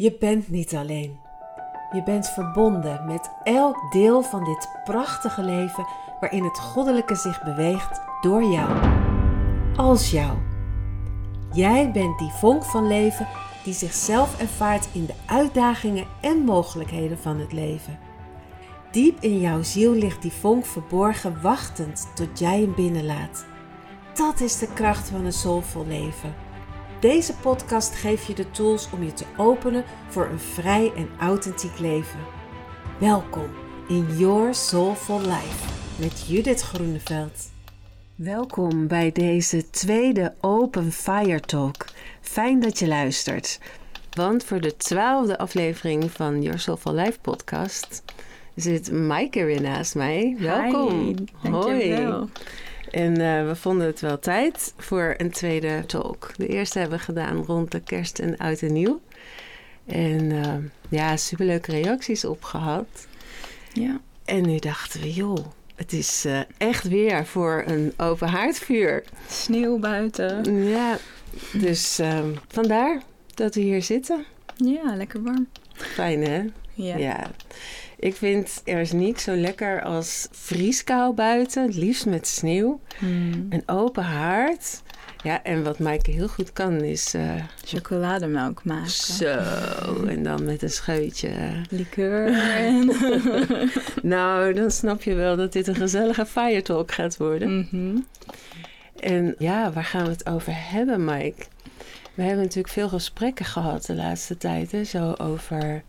Je bent niet alleen. Je bent verbonden met elk deel van dit prachtige leven waarin het goddelijke zich beweegt door jou. Als jou. Jij bent die vonk van leven die zichzelf ervaart in de uitdagingen en mogelijkheden van het leven. Diep in jouw ziel ligt die vonk verborgen, wachtend tot jij hem binnenlaat. Dat is de kracht van een soulvol leven. Deze podcast geeft je de tools om je te openen voor een vrij en authentiek leven. Welkom in Your Soulful Life met Judith Groeneveld. Welkom bij deze tweede Open Fire Talk. Fijn dat je luistert. Want voor de twaalfde aflevering van Your Soulful Life podcast zit Maaike weer naast mij. Welkom. Hi, dankjewel. En uh, we vonden het wel tijd voor een tweede talk. De eerste hebben we gedaan rond de kerst en oud en nieuw. En uh, ja, superleuke reacties opgehad. Ja. En nu dachten we, joh, het is uh, echt weer voor een open haardvuur. Sneeuw buiten. Ja, dus vandaar dat we hier zitten. Ja, lekker warm. Fijn hè? Ja. ja. Ik vind er is niks zo lekker als vrieskou buiten, het liefst met sneeuw. Hmm. Een open haard. Ja, en wat Maaike heel goed kan is... Uh, Chocolademelk maken. Zo, en dan met een scheutje. Likeur. nou, dan snap je wel dat dit een gezellige fire talk gaat worden. Mm -hmm. En ja, waar gaan we het over hebben, Mike? We hebben natuurlijk veel gesprekken gehad de laatste tijd, hè, zo over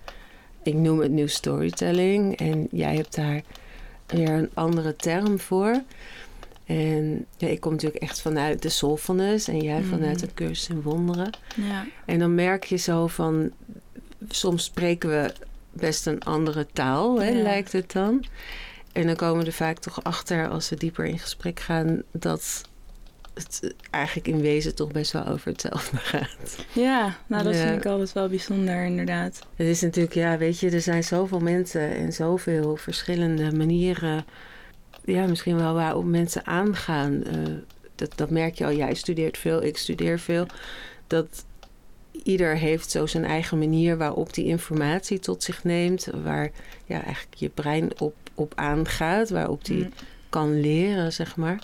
ik noem het nu storytelling. En jij hebt daar weer een andere term voor. En ja, ik kom natuurlijk echt vanuit de soulfulness en jij vanuit de cursus in wonderen. Ja. En dan merk je zo van, soms spreken we best een andere taal, hè, Ja. lijkt het dan. En dan komen we er vaak toch achter als we dieper in gesprek gaan dat het eigenlijk in wezen toch best wel over hetzelfde gaat. Ja, nou dat Ja. vind ik altijd wel bijzonder inderdaad. Het is natuurlijk, ja, weet je, er zijn zoveel mensen en zoveel verschillende manieren. Ja, misschien wel waarop mensen aangaan. Eh, dat, dat merk je al. Jij studeert veel, ik studeer veel. Dat ieder heeft zo zijn eigen manier waarop die informatie tot zich neemt. Waar ja, eigenlijk je brein op, op aangaat. Waarop die Mm. kan leren, zeg maar.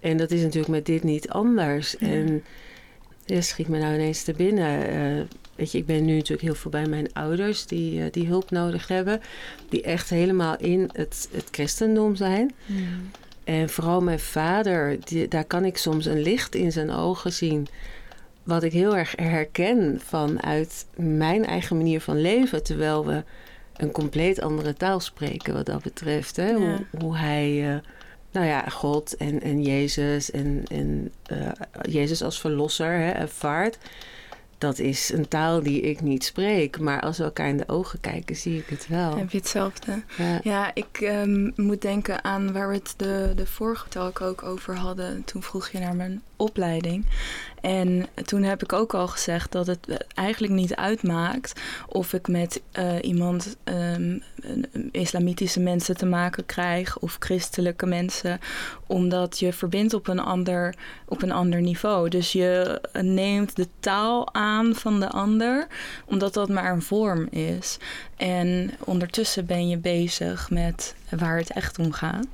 En dat is natuurlijk met dit niet anders. Ja. En ja, schiet me nou ineens te binnen. Eh, weet je, ik ben nu natuurlijk heel veel bij mijn ouders die, eh, die hulp nodig hebben. Die echt helemaal in het, het christendom zijn. En vooral mijn vader, die, daar kan ik soms een licht in zijn ogen zien. Wat ik heel erg herken vanuit mijn eigen manier van leven. Terwijl we een compleet andere taal spreken wat dat betreft. Hè? Ja. Hoe, hoe hij, eh, nou ja, God en, en Jezus en, en eh, Jezus als verlosser hè, ervaart. Dat is een taal die ik niet spreek. Maar als we elkaar in de ogen kijken, zie ik het wel. Heb je hetzelfde? Ja. Ja, ik ehm, moet denken aan waar we het de, de vorige talk ook over hadden. Toen vroeg je naar mijn opleiding. En toen heb ik ook al gezegd dat het eigenlijk niet uitmaakt of ik met eh, iemand, ehm, islamitische mensen te maken krijg of christelijke mensen, omdat je verbindt op een ander, op een ander niveau. Dus je neemt de taal aan van de ander, omdat dat maar een vorm is. En ondertussen ben je bezig met waar het echt om gaat.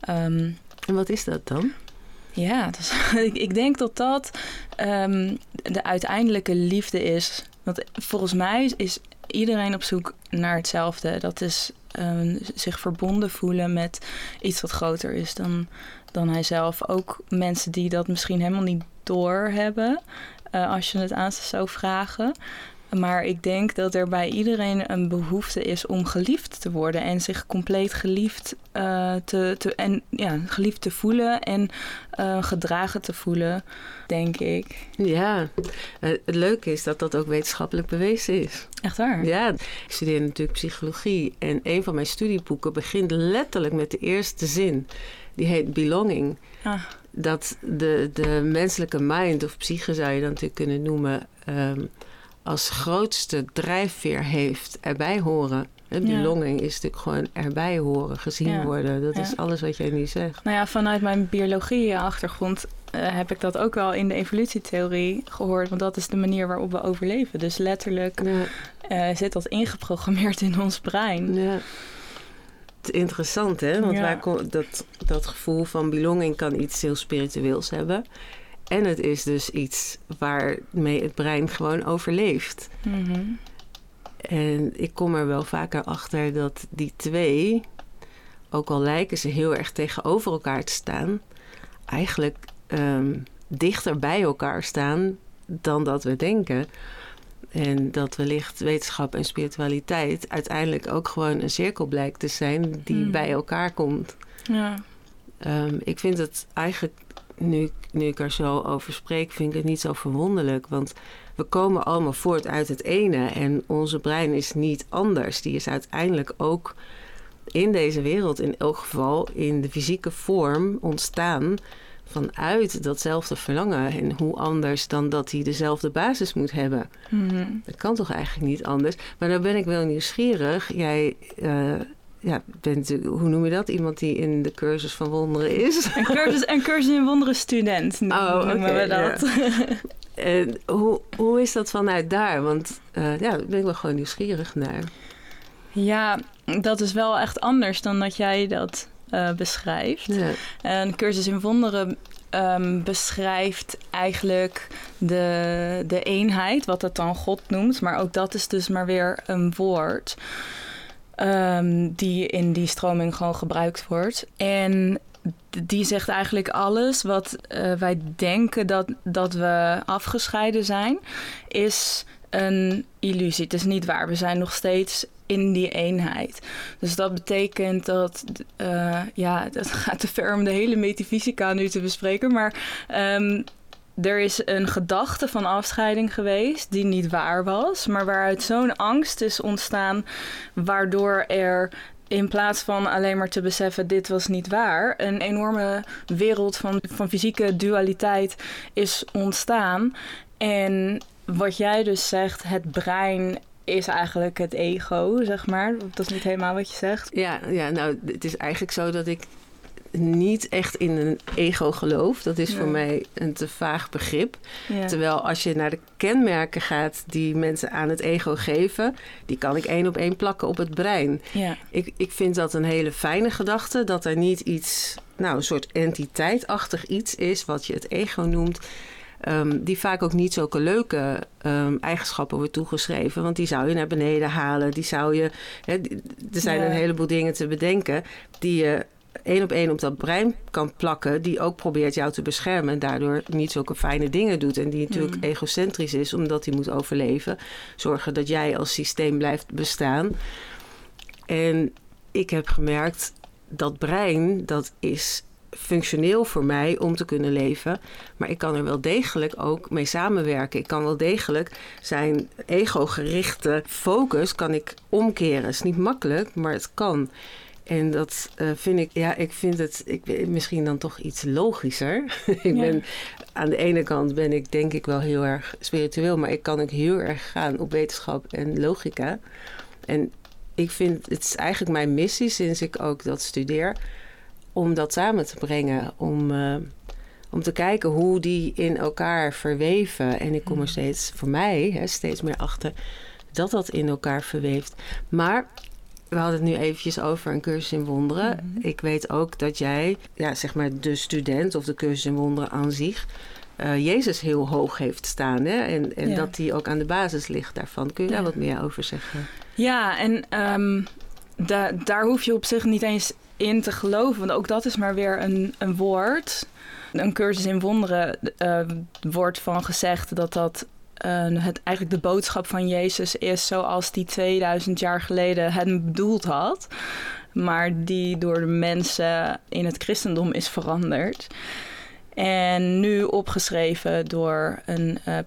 Ehm, En wat is dat dan? Ja, dus, ik, denk dat dat ehm, de uiteindelijke liefde is. Want volgens mij is iedereen op zoek naar hetzelfde. Dat is ehm, zich verbonden voelen met iets wat groter is dan, dan hijzelf. Ook mensen die dat misschien helemaal niet doorhebben, eh als je het aan ze zou vragen. Maar ik denk dat er bij iedereen een behoefte is om geliefd te worden en zich compleet geliefd, eh, te, te, en, ja, geliefd te voelen en eh, gedragen te voelen, denk ik. Ja, eh, het leuke is dat dat ook wetenschappelijk bewezen is. Echt waar? Ja, ik studeer natuurlijk psychologie en een van mijn studieboeken begint letterlijk met de eerste zin. Die heet Belonging. Ah, Dat de, de menselijke mind, of psyche zou je dan natuurlijk kunnen noemen, ehm, als grootste drijfveer heeft erbij horen. Hè, belonging is natuurlijk gewoon erbij horen, gezien worden. Dat is alles wat jij nu zegt. Nou ja, vanuit mijn biologie-achtergrond eh, heb ik dat ook wel in de evolutietheorie gehoord. Want dat is de manier waarop we overleven. Dus letterlijk Ja, eh, zit dat ingeprogrammeerd in ons brein. ja. Het is interessant, hè? Want Ja. dat, dat gevoel van belonging kan iets heel spiritueels hebben. En het is dus iets waarmee het brein gewoon overleeft. Mhm. En ik kom er wel vaker achter dat die twee, ook al lijken ze heel erg tegenover elkaar te staan, eigenlijk ehm, dichter bij elkaar staan dan dat we denken. En dat wellicht wetenschap en spiritualiteit uiteindelijk ook gewoon een cirkel blijkt te zijn die Hmm. bij elkaar komt. Ja. Ehm, ik vind het eigenlijk, nu, ik- nu ik er zo over spreek, vind ik het niet zo verwonderlijk. Want we komen allemaal voort uit het ene en onze brein is niet anders. Die is uiteindelijk ook in deze wereld, in elk geval in de fysieke vorm, ontstaan vanuit datzelfde verlangen. En hoe anders dan dat hij dezelfde basis moet hebben. Mhm. Dat kan toch eigenlijk niet anders? Maar dan ben ik wel nieuwsgierig. Jij eh, ja, bent, hoe noem je dat? Iemand die in de cursus van wonderen is. Een cursus, een cursus in wonderen student Oh, noemen oké, we dat. En hoe, hoe is dat vanuit daar? Want eh, ja, daar ben ik wel gewoon nieuwsgierig naar. Ja, dat is wel echt anders dan dat jij dat eh, beschrijft. Ja. Een cursus in wonderen ehm, beschrijft eigenlijk de, de eenheid, wat het dan God noemt. Maar ook dat is dus maar weer een woord ehm, die in die stroming gewoon gebruikt wordt. En die zegt eigenlijk alles wat eh, wij denken dat, dat we afgescheiden zijn, is een illusie. Het is niet waar. We zijn nog steeds in die eenheid. Dus dat betekent dat, eh, ja, dat gaat te ver om de hele metafysica nu te bespreken, maar ehm, er is een gedachte van afscheiding geweest die niet waar was, maar waaruit zo'n angst is ontstaan, waardoor er in plaats van alleen maar te beseffen dit was niet waar, een enorme wereld van, van fysieke dualiteit is ontstaan. En wat jij dus zegt, het brein is eigenlijk het ego, zeg maar. Dat is niet helemaal wat je zegt. Ja, ja, nou, het is eigenlijk zo dat ik niet echt in een ego geloof. Dat is Ja. voor mij een te vaag begrip. Ja. Terwijl als je naar de kenmerken gaat die mensen aan het ego geven, die kan ik één op één plakken op het brein. ja. Ik, ik vind dat een hele fijne gedachte, dat er niet iets, nou, een soort entiteitachtig iets is, wat je het ego noemt. ehm, die vaak ook niet zulke leuke ehm, eigenschappen wordt toegeschreven. Want die zou je naar beneden halen. Die zou je. Er zijn Ja. een heleboel dingen te bedenken die je één op één op dat brein kan plakken. Die ook probeert jou te beschermen. En daardoor niet zulke fijne dingen doet. En die natuurlijk Hmm. egocentrisch is, omdat hij moet overleven. Zorgen dat jij als systeem blijft bestaan. En ik heb gemerkt dat brein, dat is functioneel voor mij om te kunnen leven. Maar ik kan er wel degelijk ook mee samenwerken. Ik kan wel degelijk zijn ego-gerichte focus kan ik omkeren. Het is niet makkelijk, maar het kan. En dat eh, vind ik, ja, ik vind het ik, misschien dan toch iets logischer. ik Ja. ben, aan de ene kant ben ik denk ik wel heel erg spiritueel, maar ik kan ook heel erg gaan op wetenschap en logica. En ik vind, het is eigenlijk mijn missie sinds ik ook dat studeer, om dat samen te brengen. Om, eh, om te kijken hoe die in elkaar verweven. En ik kom er steeds, voor mij, hè, steeds meer achter dat dat in elkaar verweeft. Maar we hadden het nu eventjes over een cursus in wonderen. Mhm. Ik weet ook dat jij, ja, zeg maar de student of de cursus in wonderen aan zich... eh, Jezus heel hoog heeft staan. Hè? En, en Ja. dat die ook aan de basis ligt daarvan. Kun je daar Ja. wat meer over zeggen? Ja, en ehm, da- daar hoef je op zich niet eens in te geloven. Want ook dat is maar weer een, een woord. Een cursus in wonderen eh, wordt van gezegd dat dat eh, het, eigenlijk de boodschap van Jezus is zoals die 2000 jaar geleden het bedoeld had. Maar die door de mensen in het christendom is veranderd. En nu opgeschreven door een, eh,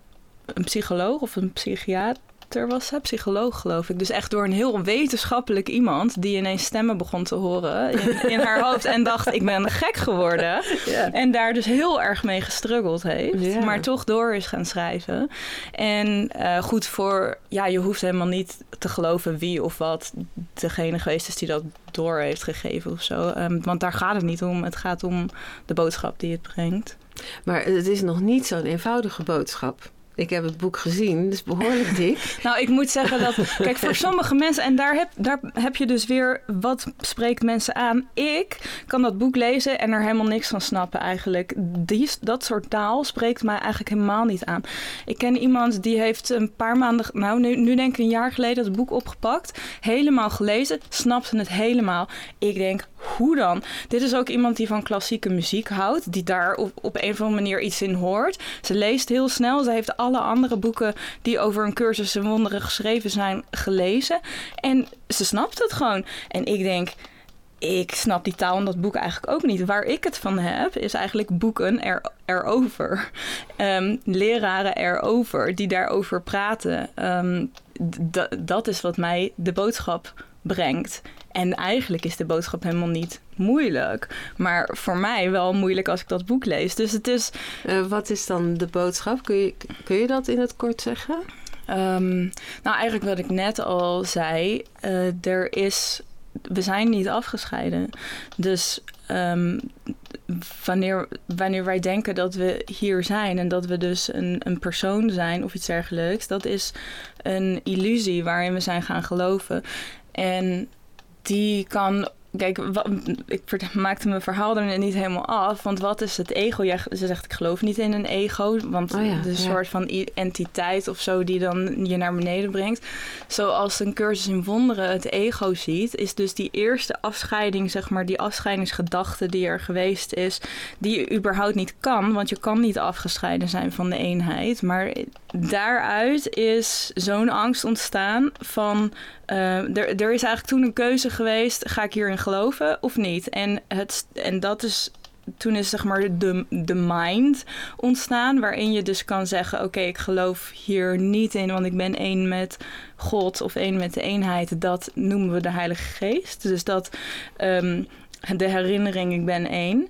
een psycholoog of een psychiater dokter was, hè, psycholoog geloof ik. Dus echt door een heel wetenschappelijk iemand die ineens stemmen begon te horen in, in haar hoofd en dacht ik ben gek geworden. En daar dus heel erg mee gestruggeld heeft, maar toch door is gaan schrijven. En eh, goed voor, ja, je hoeft helemaal niet te geloven wie of wat degene geweest is die dat door heeft gegeven of zo. Ehm, want daar gaat het niet om. Het gaat om de boodschap die het brengt. Maar het is nog niet zo'n eenvoudige boodschap. Ik heb het boek gezien, het is behoorlijk dik. Nou, ik moet zeggen dat, kijk, voor sommige mensen, en daar heb, daar heb je dus weer wat spreekt mensen aan. Ik kan dat boek lezen en er helemaal niks van snappen eigenlijk. Die, dat soort taal spreekt mij eigenlijk helemaal niet aan. Ik ken iemand die heeft een paar maanden, nou nu, nu denk ik een jaar geleden, het boek opgepakt. Helemaal gelezen, snapte het helemaal. Ik denk, hoe dan? Dit is ook iemand die van klassieke muziek houdt, die daar op, een of andere manier iets in hoort. Ze leest heel snel, ze heeft alle andere boeken die over een cursus in wonderen geschreven zijn gelezen. En ze snapt het gewoon. En ik denk, ik snap die taal in dat boek eigenlijk ook niet. Waar ik het van heb, is eigenlijk boeken er, erover. Ehm, leraren erover, die daarover praten. Ehm, dat is wat mij de boodschap brengt. En eigenlijk is de boodschap helemaal niet moeilijk. Maar voor mij wel moeilijk als ik dat boek lees. Dus het is... Eh, wat is dan de boodschap? Kun je, kun je dat in het kort zeggen? Ehm, nou, eigenlijk wat ik net al zei. eh, er is... We zijn niet afgescheiden. Dus ehm, wanneer, wanneer wij denken dat we hier zijn... en dat we dus een, een persoon zijn of iets dergelijks... dat is een illusie waarin we zijn gaan geloven. En die kan Kijk, ik maakte mijn verhaal er niet helemaal af. Want wat is het ego? Ja, ze zegt, ik geloof niet in een ego. Want Oh ja, het is een ja. soort van entiteit of zo die dan je naar beneden brengt. Zoals een cursus in wonderen het ego ziet, is dus die eerste afscheiding, zeg maar, die afscheidingsgedachte die er geweest is, die je überhaupt niet kan. Want je kan niet afgescheiden zijn van de eenheid. Maar daaruit is zo'n angst ontstaan van eh, er, is eigenlijk toen een keuze geweest: ga ik hierin geloven of niet? En, het, en dat is. Toen is zeg maar de, de mind ontstaan, waarin je dus kan zeggen: Oké, ik geloof hier niet in, want ik ben één met God of één met de eenheid. Dat noemen we de Heilige Geest. Dus dat ehm, de herinnering: ik ben één.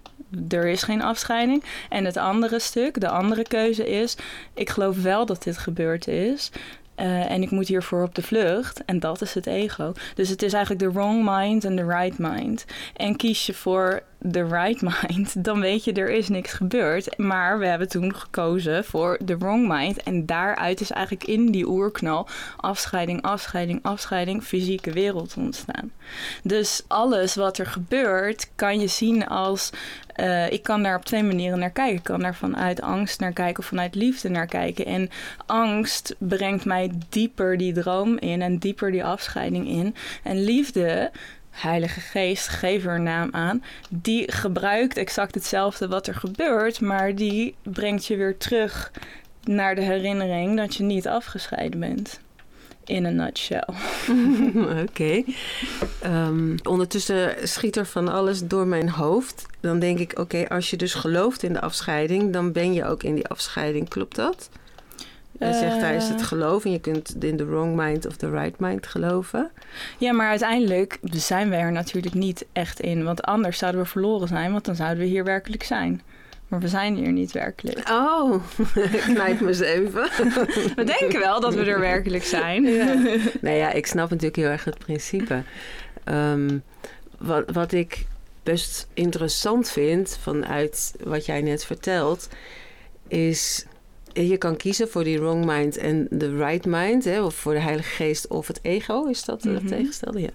Er is geen afscheiding. En het andere stuk, de andere keuze is: ik geloof wel dat dit gebeurd is. Eh, en ik moet hiervoor op de vlucht. En dat is het ego. Dus het is eigenlijk de wrong mind en de right mind. En kies je voor de right mind, dan weet je er is niks gebeurd. Maar we hebben toen gekozen voor de wrong mind. En daaruit is eigenlijk in die oerknal afscheiding, afscheiding, afscheiding, fysieke wereld ontstaan. Dus alles wat er gebeurt, kan je zien als eh, ik kan daar op twee manieren naar kijken. Ik kan daar vanuit angst naar kijken of vanuit liefde naar kijken. En angst brengt mij dieper die droom in en dieper die afscheiding in. En liefde, Heilige Geest, geef er een naam aan, die gebruikt exact hetzelfde wat er gebeurt, maar die brengt je weer terug naar de herinnering dat je niet afgescheiden bent. In een nutshell. Oké. Ehm, ondertussen schiet er van alles door mijn hoofd. Dan denk ik, oké, als je dus gelooft in de afscheiding, dan ben je ook in die afscheiding. Klopt dat? Je zegt daar is het Eh. geloof en je kunt in de wrong mind of the right mind geloven. Ja, maar uiteindelijk zijn we er natuurlijk niet echt in. Want anders zouden we verloren zijn, want dan zouden we hier werkelijk zijn. Maar we zijn hier niet werkelijk. Oh, knijp me eens even. We denken wel dat we er werkelijk zijn. Ja. nou ja, ik snap natuurlijk heel erg het principe. Ehm, wat, wat ik best interessant vind vanuit wat jij net vertelt, is je kan kiezen voor die wrong mind en de right mind, hè, of voor de Heilige Geest of het ego, is dat eh, het Mhm. tegenstelde? Ja.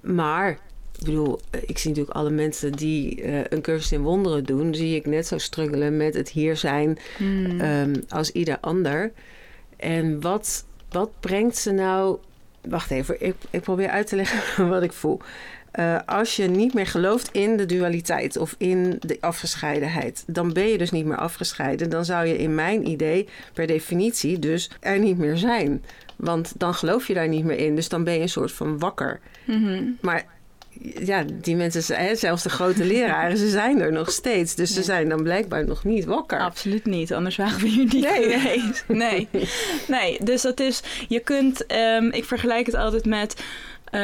Maar, ik bedoel, ik zie natuurlijk alle mensen die eh, een cursus in wonderen doen, zie ik net zo struggelen met het hier zijn Hmm. ehm, als ieder ander. En wat, wat brengt ze nou. Wacht even, ik, ik probeer uit te leggen wat ik voel. Eh, als je niet meer gelooft in de dualiteit of in de afgescheidenheid, dan ben je dus niet meer afgescheiden. Dan zou je in mijn idee per definitie dus er niet meer zijn. Want dan geloof je daar niet meer in. Dus dan ben je een soort van wakker. Mhm. Maar ja, die mensen, zijn- zelfs de grote leraren, ze zijn er nog steeds. Dus ze zijn dan blijkbaar nog niet wakker. Absoluut niet, anders waren we hier niet Nee. geweest. Nee. nee, dus dat is, je kunt, ehm, ik vergelijk het altijd met, eh,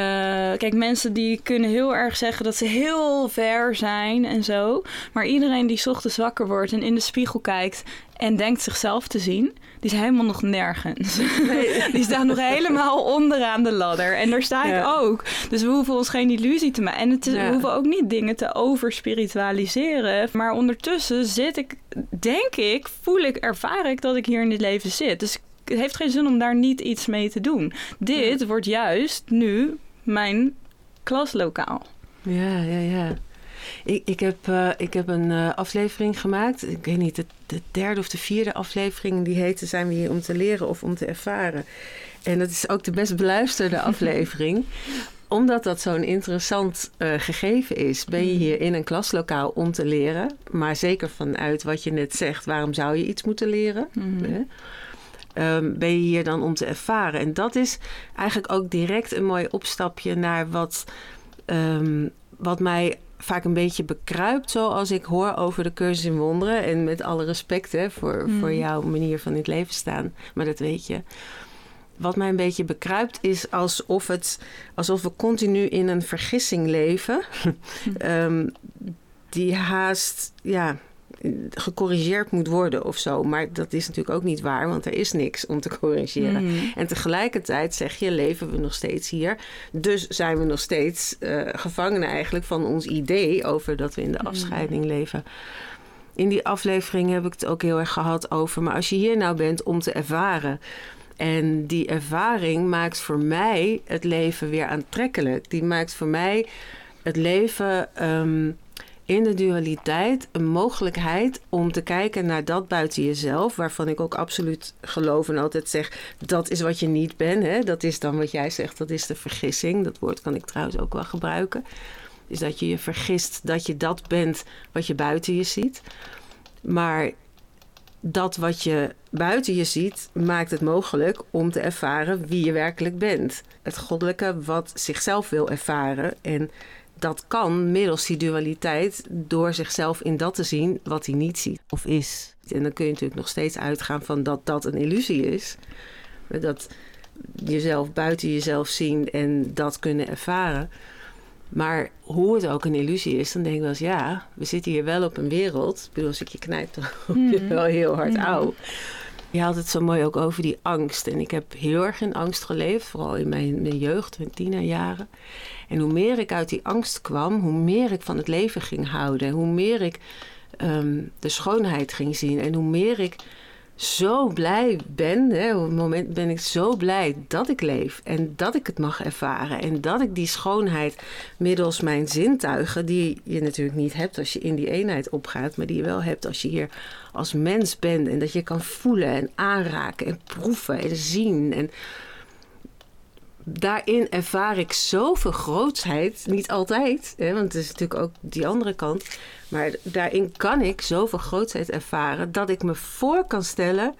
kijk, mensen die kunnen heel erg zeggen dat ze heel ver zijn en zo. Maar iedereen die 's ochtends wakker wordt en in de spiegel kijkt en denkt zichzelf te zien, die is helemaal nog nergens. die staat nog helemaal onderaan de ladder. En daar sta ik ook. Dus we hoeven ons geen illusie te maken. En het is, Ja. we hoeven ook niet dingen te overspiritualiseren. Maar ondertussen zit ik, denk ik, voel ik, ervaar ik dat ik hier in dit leven zit. Dus het heeft geen zin om daar niet iets mee te doen. Dit wordt juist nu mijn klaslokaal. Ja, ja, ja. Ik, ik, heb, eh, ik heb een eh, aflevering gemaakt. Ik weet niet, de, de derde of de vierde aflevering. Die heette Zijn we hier om te leren of om te ervaren? En dat is ook de best beluisterde aflevering. Omdat dat zo'n interessant eh, gegeven is. Ben je hier in een klaslokaal om te leren. Maar zeker vanuit wat je net zegt. Waarom zou je iets moeten leren? Hè? Ehm, ben je hier dan om te ervaren? En dat is eigenlijk ook direct een mooi opstapje naar wat, ehm, wat mij vaak een beetje bekruipt. Zoals ik hoor over de cursus in wonderen. En met alle respect hè, voor, Mhm. voor jouw manier van in het leven staan. Maar dat weet je. Wat mij een beetje bekruipt is alsof, het, alsof we continu in een vergissing leven. Ehm, die haast ja, gecorrigeerd moet worden of zo. Maar dat is natuurlijk ook niet waar, want er is niks om te corrigeren. Mhm. En tegelijkertijd zeg je, leven we nog steeds hier. Dus zijn we nog steeds eh, gevangenen eigenlijk van ons idee over dat we in de Mm. afscheiding leven. In die aflevering heb ik het ook heel erg gehad over. Maar als je hier nou bent om te ervaren. En die ervaring maakt voor mij het leven weer aantrekkelijk. Die maakt voor mij het leven ehm, in de dualiteit een mogelijkheid om te kijken naar dat buiten jezelf. Waarvan ik ook absoluut geloof en altijd zeg: dat is wat je niet bent. Hè? Dat is dan wat jij zegt, dat is de vergissing. Dat woord kan ik trouwens ook wel gebruiken. Is dat je je vergist dat je dat bent wat je buiten je ziet. Maar dat wat je buiten je ziet, maakt het mogelijk om te ervaren wie je werkelijk bent. Het goddelijke wat zichzelf wil ervaren. En dat kan middels die dualiteit door zichzelf in dat te zien wat hij niet ziet of is. En dan kun je natuurlijk nog steeds uitgaan van dat dat een illusie is. Dat jezelf buiten jezelf zien en dat kunnen ervaren. Maar hoe het ook een illusie is, dan denk ik wel eens, ja, we zitten hier wel op een wereld. Ik bedoel, als ik je knijp, dan word je Mhm. wel heel hard Mhm. oud. Je had het zo mooi ook over die angst. En ik heb heel erg in angst geleefd, vooral in mijn, mijn jeugd, mijn tienerjaren. En hoe meer ik uit die angst kwam, hoe meer ik van het leven ging houden. Hoe meer ik ehm, de schoonheid ging zien. En hoe meer ik zo blij ben. Hè, op het moment ben ik zo blij dat ik leef. En dat ik het mag ervaren. En dat ik die schoonheid middels mijn zintuigen, die je natuurlijk niet hebt als je in die eenheid opgaat, maar die je wel hebt als je hier als mens bent. En dat je kan voelen en aanraken en proeven en zien. En daarin ervaar ik zoveel grootsheid. Niet altijd, hè, want het is natuurlijk ook die andere kant. Maar daarin kan ik zoveel grootsheid ervaren dat ik me voor kan stellen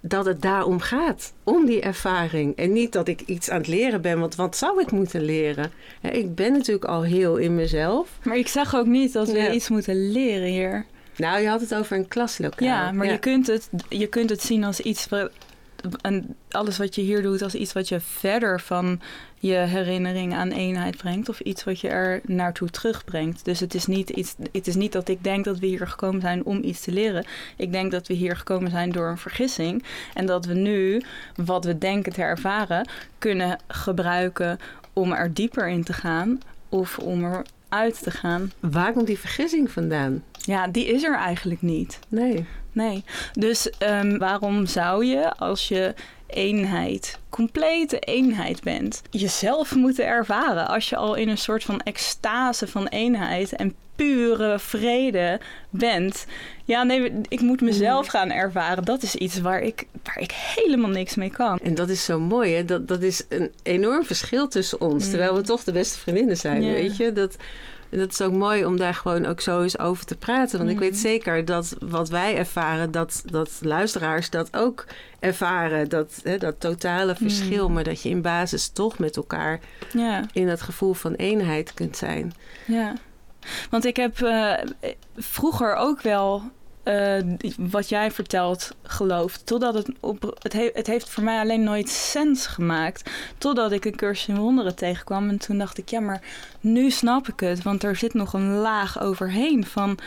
dat het daarom gaat. Om die ervaring. En niet dat ik iets aan het leren ben, want wat zou ik moeten leren? Hè, Ik ben natuurlijk al heel in mezelf. Maar ik zeg ook niet dat we Ja. iets moeten leren hier. Nou, je had het over een klaslokaal. Ja, maar Je, kunt het, je kunt het zien als iets. En alles wat je hier doet, als iets wat je verder van je herinnering aan eenheid brengt. Of iets wat je er naartoe terugbrengt. Dus het is, niet iets, het is niet dat ik denk dat we hier gekomen zijn om iets te leren. Ik denk dat we hier gekomen zijn door een vergissing. En dat we nu wat we denken te ervaren kunnen gebruiken om er dieper in te gaan. Of om eruit te gaan. Waar komt die vergissing vandaan? Ja, die is er eigenlijk niet. Nee. Nee. Dus ehm, waarom zou je, als je eenheid, complete eenheid bent, jezelf moeten ervaren? Als je al in een soort van extase van eenheid en pure vrede bent. Ja, nee, ik moet mezelf gaan ervaren. Dat is iets waar ik, waar ik helemaal niks mee kan. En dat is zo mooi, hè? Dat, dat is een enorm verschil tussen ons. Mm. Terwijl we toch de beste vriendinnen zijn, Ja. weet je? Dat En dat is ook mooi om daar gewoon ook zo eens over te praten. Want ik weet Mhm. zeker dat wat wij ervaren, dat, dat luisteraars dat ook ervaren. Dat, hè, dat totale verschil. Mhm. Maar dat je in basis toch met elkaar Ja. in dat gevoel van eenheid kunt zijn. Ja, want ik heb eh, vroeger ook wel wat jij vertelt geloofd. Totdat het op. Het, he- het heeft voor mij alleen nooit sens gemaakt. Totdat ik een cursus in wonderen tegenkwam. En toen dacht ik, ja, maar nu snap ik het. Want er zit nog een laag overheen van.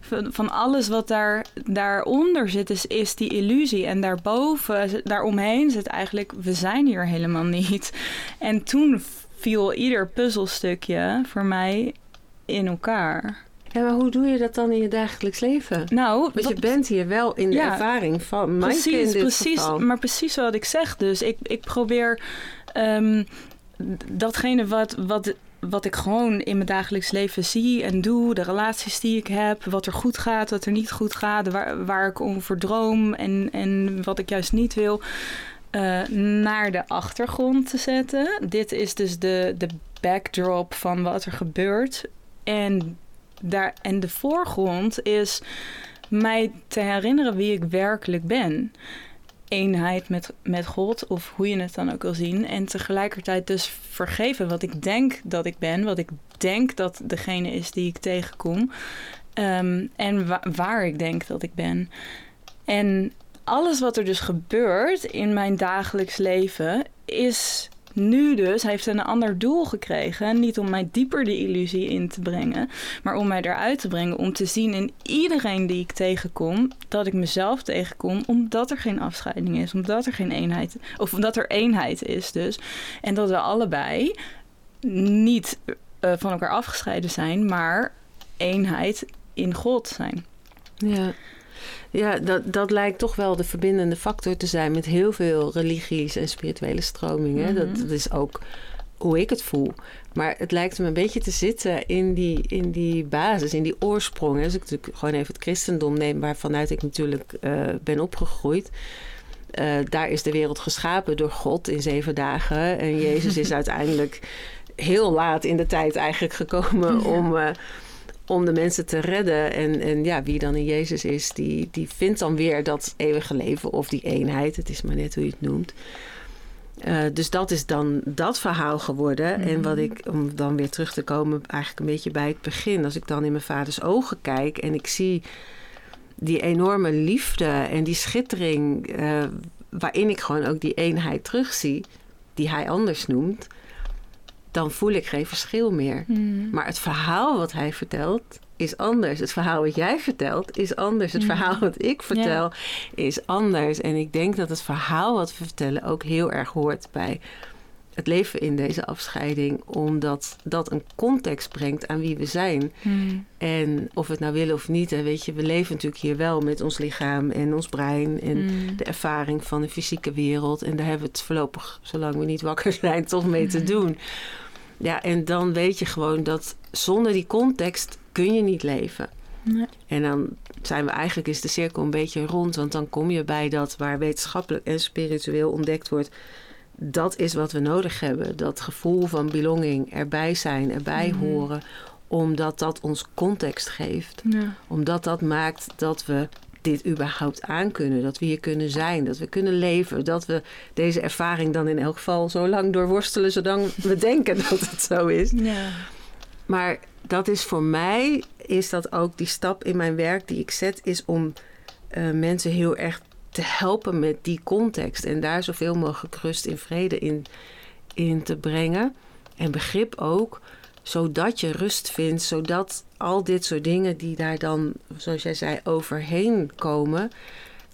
Van van alles wat daar, daaronder zit, is, is die illusie. En daarboven, daaromheen zit eigenlijk, we zijn hier helemaal niet. En toen viel ieder puzzelstukje voor mij in elkaar. Ja, maar hoe doe je dat dan in je dagelijks leven? Nou, Want je bent hier wel in de Ja, ervaring van in precies, dit precies, geval. maar precies wat ik zeg. Dus ik, ik probeer ehm, datgene wat, wat, wat ik gewoon in mijn dagelijks leven zie en doe, de relaties die ik heb, wat er goed gaat, wat er niet goed gaat, waar, waar ik over droom en, en wat ik juist niet wil, eh, naar de achtergrond te zetten. Dit is dus de, de backdrop van wat er gebeurt. En, daar, en de voorgrond is mij te herinneren wie ik werkelijk ben. Eenheid met, met God, of hoe je het dan ook wil zien. En tegelijkertijd dus vergeven wat ik denk dat ik ben, wat ik denk dat degene is die ik tegenkom. Ehm, en wa- waar ik denk dat ik ben. En alles wat er dus gebeurt in mijn dagelijks leven is nu dus, heeft een ander doel gekregen. Niet om mij dieper de illusie in te brengen, maar om mij eruit te brengen. Om te zien in iedereen die ik tegenkom, dat ik mezelf tegenkom, omdat er geen afscheiding is. Omdat er geen eenheid, of omdat er eenheid is dus. En dat we allebei niet eh, van elkaar afgescheiden zijn, maar eenheid in God zijn. Ja, ja dat, dat lijkt toch wel de verbindende factor te zijn met heel veel religies en spirituele stromingen. Mhm. dat, dat is ook hoe ik het voel. Maar het lijkt me een beetje te zitten in die, in die basis, in die oorsprong. Als ik natuurlijk gewoon even het christendom neem, waarvanuit ik natuurlijk eh, ben opgegroeid. Eh, daar is de wereld geschapen door God in zeven dagen. En Jezus is uiteindelijk heel laat in de tijd eigenlijk gekomen Ja. om, eh, om de mensen te redden. En, en ja, wie dan in Jezus is, die, die vindt dan weer dat eeuwige leven of die eenheid. Het is maar net hoe je het noemt. Eh, dus dat is dan dat verhaal geworden. En wat ik, om dan weer terug te komen, eigenlijk een beetje bij het begin. Als ik dan in mijn vaders ogen kijk en ik zie die enorme liefde en die schittering, eh, waarin ik gewoon ook die eenheid terugzie, die hij anders noemt, dan voel ik geen verschil meer. Maar het verhaal wat hij vertelt is anders. Het verhaal wat jij vertelt is anders. Het Mm. verhaal wat ik vertel is anders. En ik denk dat het verhaal wat we vertellen ook heel erg hoort bij het leven in deze afscheiding, omdat dat een context brengt aan wie we zijn. Hmm. En of we het nou willen of niet, hè, weet je, we leven natuurlijk hier wel met ons lichaam en ons brein en Hmm. de ervaring van de fysieke wereld. En daar hebben we het voorlopig, zolang we niet wakker zijn, toch mee te doen. Ja, en dan weet je gewoon dat zonder die context kun je niet leven. Nee. En dan zijn we eigenlijk, is de cirkel een beetje rond, want dan kom je bij dat waar wetenschappelijk en spiritueel ontdekt wordt. Dat is wat we nodig hebben. Dat gevoel van belonging, erbij zijn, erbij Mhm. horen. Omdat dat ons context geeft Ja. omdat dat maakt dat we dit überhaupt aankunnen. Dat we hier kunnen zijn, dat we kunnen leven. Dat we deze ervaring dan in elk geval zo lang doorworstelen... zolang we denken dat het zo is. Ja. Maar dat is voor mij, is dat ook die stap in mijn werk die ik zet... is om eh, mensen heel erg te helpen met die context. En daar zoveel mogelijk rust in vrede in, in te brengen. En begrip ook, zodat je rust vindt. Zodat al dit soort dingen die daar dan, zoals jij zei, overheen komen...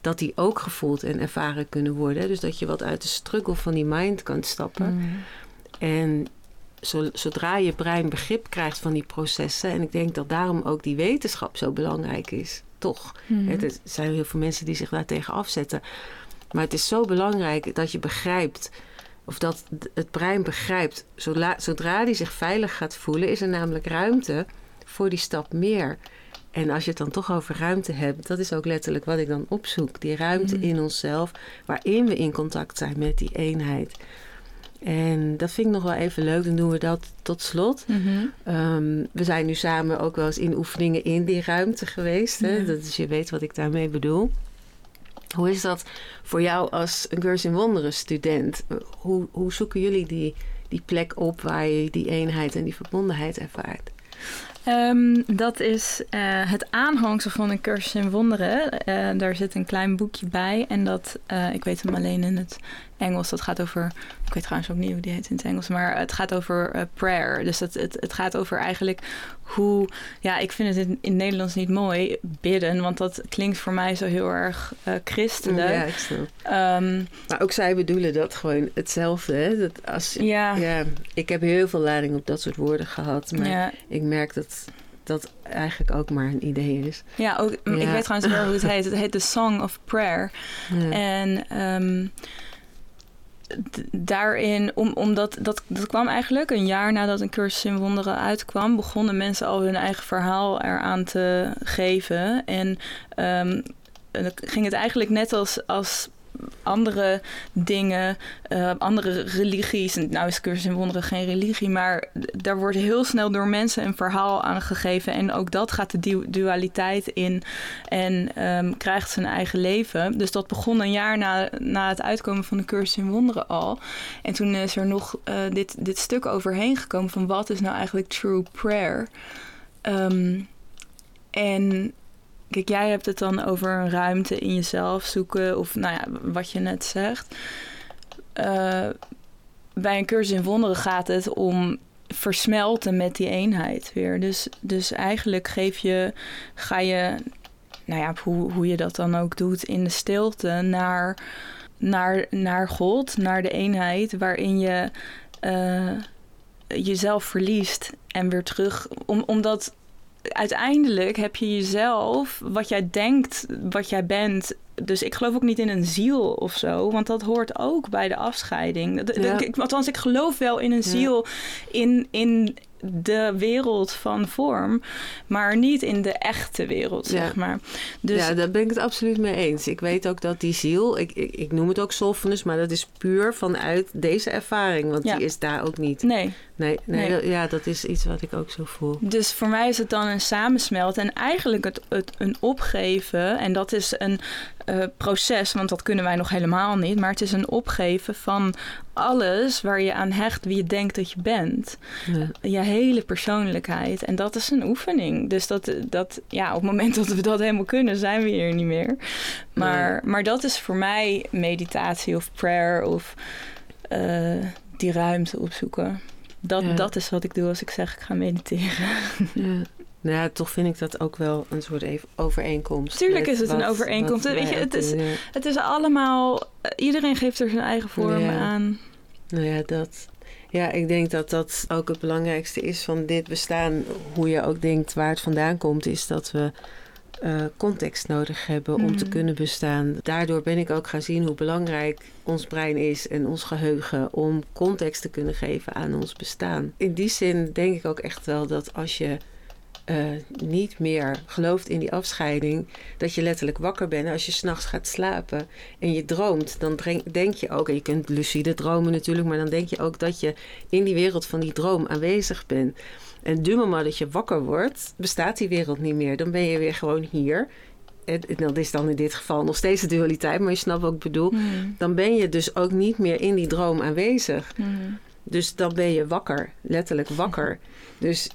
dat die ook gevoeld en ervaren kunnen worden. Dus dat je wat uit de struggle van die mind kan stappen. Hmm. En zo- zodra je brein begrip krijgt van die processen... en ik denk dat daarom ook die wetenschap zo belangrijk is, toch? Het is- Er zijn heel veel mensen die zich daar tegen afzetten. Maar het is zo belangrijk dat je begrijpt... of dat het brein begrijpt... zodra, zodra die zich veilig gaat voelen... is er namelijk ruimte voor die stap meer... En als je het dan toch over ruimte hebt, dat is ook letterlijk wat ik dan opzoek. Die ruimte Mhm. in onszelf, waarin we in contact zijn met die eenheid. En dat vind ik nog wel even leuk. Dan doen we dat tot slot. Mhm. Ehm, we zijn nu samen ook wel eens in oefeningen in die ruimte geweest. Hè? Ja. Dat is, je weet wat ik daarmee bedoel. Hoe is dat voor jou als een Cursus in Wonderen student? Hoe, hoe zoeken jullie die, die plek op waar je die eenheid en die verbondenheid ervaart? Ehm, dat is eh, het aanhangsel van een cursus in wonderen. Eh, daar zit een klein boekje bij. En dat, eh, ik weet hem alleen in het Engels. Dat gaat over, ik weet trouwens ook niet hoe die heet in het Engels. Maar het gaat over eh, prayer. Dus het, het, het gaat over eigenlijk hoe, ja, ik vind het in, in het Nederlands niet mooi, bidden. Want dat klinkt voor mij zo heel erg eh, christelijk. Ja, ik snap. Ehm, Maar ook zij bedoelen dat gewoon hetzelfde. Hè? Dat als, ja, ja, ik heb heel veel lading op dat soort woorden gehad. Maar ja. ik merk dat dat eigenlijk ook maar een idee is. Ja, ook, ik Ja. weet trouwens wel hoe het heet. Het heet The Song of Prayer. Ja. En ehm, d- daarin, om, omdat dat, dat kwam eigenlijk een jaar nadat een cursus in wonderen uitkwam, begonnen mensen al hun eigen verhaal eraan te geven. En dan ging het eigenlijk net als, als andere dingen, eh, andere religies. Nou is cursus in wonderen geen religie, maar daar wordt heel snel door mensen een verhaal aangegeven. En ook dat gaat de du- dualiteit in en ehm, krijgt zijn eigen leven. Dus dat begon een jaar na, na het uitkomen van de cursus in wonderen al. En toen is er nog eh, dit, dit stuk overheen gekomen van wat is nou eigenlijk true prayer. Ehm, en kijk, jij hebt het dan over een ruimte in jezelf zoeken of nou ja, wat je net zegt. Eh, bij een cursus in wonderen gaat het om versmelten met die eenheid weer. Dus, dus eigenlijk geef je, ga je, nou ja, hoe, hoe je dat dan ook doet, in de stilte naar, naar, naar God, naar de eenheid, waarin je eh, jezelf verliest en weer terug. Om, omdat uiteindelijk heb je jezelf, wat jij denkt, wat jij bent. Dus ik geloof ook niet in een ziel of zo, want dat hoort ook bij de afscheiding. Dat- dat- Ja. ik- Althans, ik geloof wel in een Ja. ziel in, in de wereld van vorm, maar niet in de echte wereld, Ja. zeg maar. Dus ja, daar ben ik het absoluut mee eens. Ik weet ook dat die ziel, ik, ik, ik noem het ook softness, maar dat is puur vanuit deze ervaring. Want Ja. die is daar ook niet. nee. Nee, nee, Nee. dat- ja, dat is iets wat ik ook zo voel. Dus voor mij is het dan een samensmelt en eigenlijk het, het een opgeven. En dat is een eh, proces, want dat kunnen wij nog helemaal niet. Maar het is een opgeven van alles waar je aan hecht wie je denkt dat je bent. Ja. Hele persoonlijkheid. En dat is een oefening. Dus dat, dat ja, op het moment dat we dat helemaal kunnen, zijn we hier niet meer. Maar, maar dat is voor mij meditatie of prayer of eh, die ruimte opzoeken. Dat, Ja. dat is wat ik doe als ik zeg ik ga mediteren. Ja. Nou ja, toch vind ik dat ook wel een soort even overeenkomst. Tuurlijk is het een overeenkomst. Weet je, het is- ja. Het is allemaal, iedereen geeft er zijn eigen vorm Ja. aan. Nou ja, dat. Ja, ik denk dat dat ook het belangrijkste is van dit bestaan. Hoe je ook denkt waar het vandaan komt, is dat we eh, context nodig hebben om te Mhm. kunnen bestaan. Daardoor ben ik ook gaan zien hoe belangrijk ons brein is en ons geheugen om context te kunnen geven aan ons bestaan. In die zin denk ik ook echt wel dat als je eh, niet meer gelooft in die afscheiding, dat je letterlijk wakker bent. Als je s'nachts gaat slapen en je droomt, dan denk je ook, en je kunt lucide dromen natuurlijk, maar dan denk je ook dat je in die wereld van die droom aanwezig bent. En du moment dat je wakker wordt, bestaat die wereld niet meer. Dan ben je weer gewoon hier. En dat is dan in dit geval nog steeds de dualiteit, maar je snapt wat ik bedoel. Hmm. Dan ben je dus ook niet meer in die droom aanwezig. Hmm. Dus dan ben je wakker, letterlijk wakker. Dus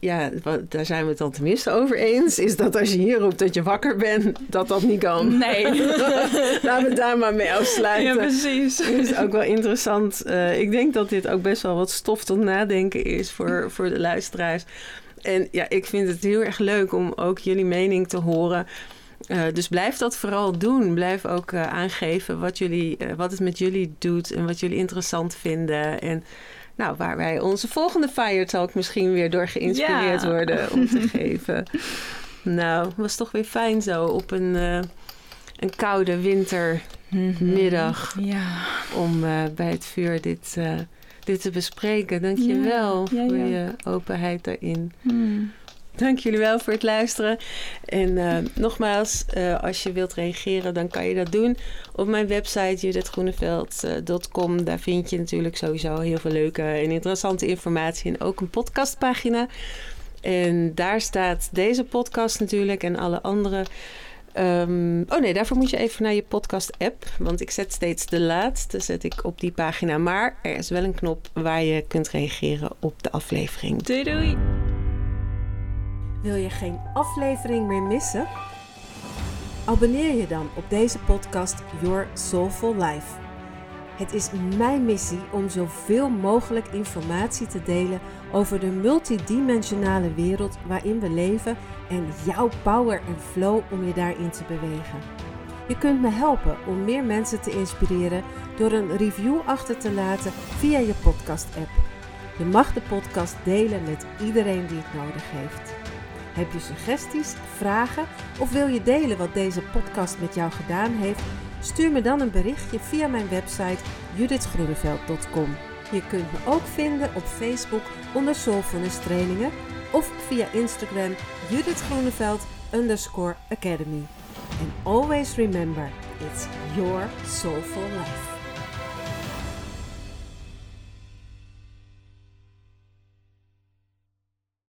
ja, daar zijn we het dan tenminste over eens. Is dat als je hier roept dat je wakker bent, dat dat niet kan. Nee. Laten we daar maar mee ja, afsluiten. precies. Het is ook wel interessant. Eh, ik denk dat dit ook best wel wat stof tot nadenken is voor, voor de luisteraars. En ja, ik vind het heel erg leuk om ook jullie mening te horen. Eh, dus blijf dat vooral doen. Blijf ook eh, aangeven wat, jullie, wat het met jullie doet en wat jullie interessant vinden. En nou, waar wij onze volgende Fire Talk misschien weer door geïnspireerd Ja. worden om te geven. Nou, het was toch weer fijn zo op een, eh, een koude wintermiddag Ja. om eh, bij het vuur dit, eh, dit te bespreken. Dank je wel ja, voor je openheid daarin. Hmm. Dank jullie wel voor het luisteren. En uh, nogmaals, uh, als je wilt reageren, dan kan je dat doen op mijn website judithgroeneveld.com. Daar vind je natuurlijk sowieso heel veel leuke en interessante informatie en ook een podcastpagina. En daar staat deze podcast natuurlijk en alle andere. Um, oh nee, daarvoor moet je even naar je podcast-app. Want ik zet steeds de laatste zet ik op die pagina. Maar er is wel een knop waar je kunt reageren op de aflevering. Doei doei! Wil je geen aflevering meer missen? Abonneer je dan op deze podcast Your Soulful Life. Het is mijn missie om zoveel mogelijk informatie te delen over de multidimensionale wereld waarin we leven en jouw power en flow om je daarin te bewegen. Je kunt me helpen om meer mensen te inspireren door een review achter te laten via je podcast-app. Je mag de podcast delen met iedereen die het nodig heeft. Heb je suggesties, vragen of wil je delen wat deze podcast met jou gedaan heeft? Stuur me dan een berichtje via mijn website judithgroeneveld.com. Je kunt me ook vinden op Facebook onder Soulfulness Trainingen of via Instagram Judith Groeneveld underscore Academy. And always remember, it's your soulful life.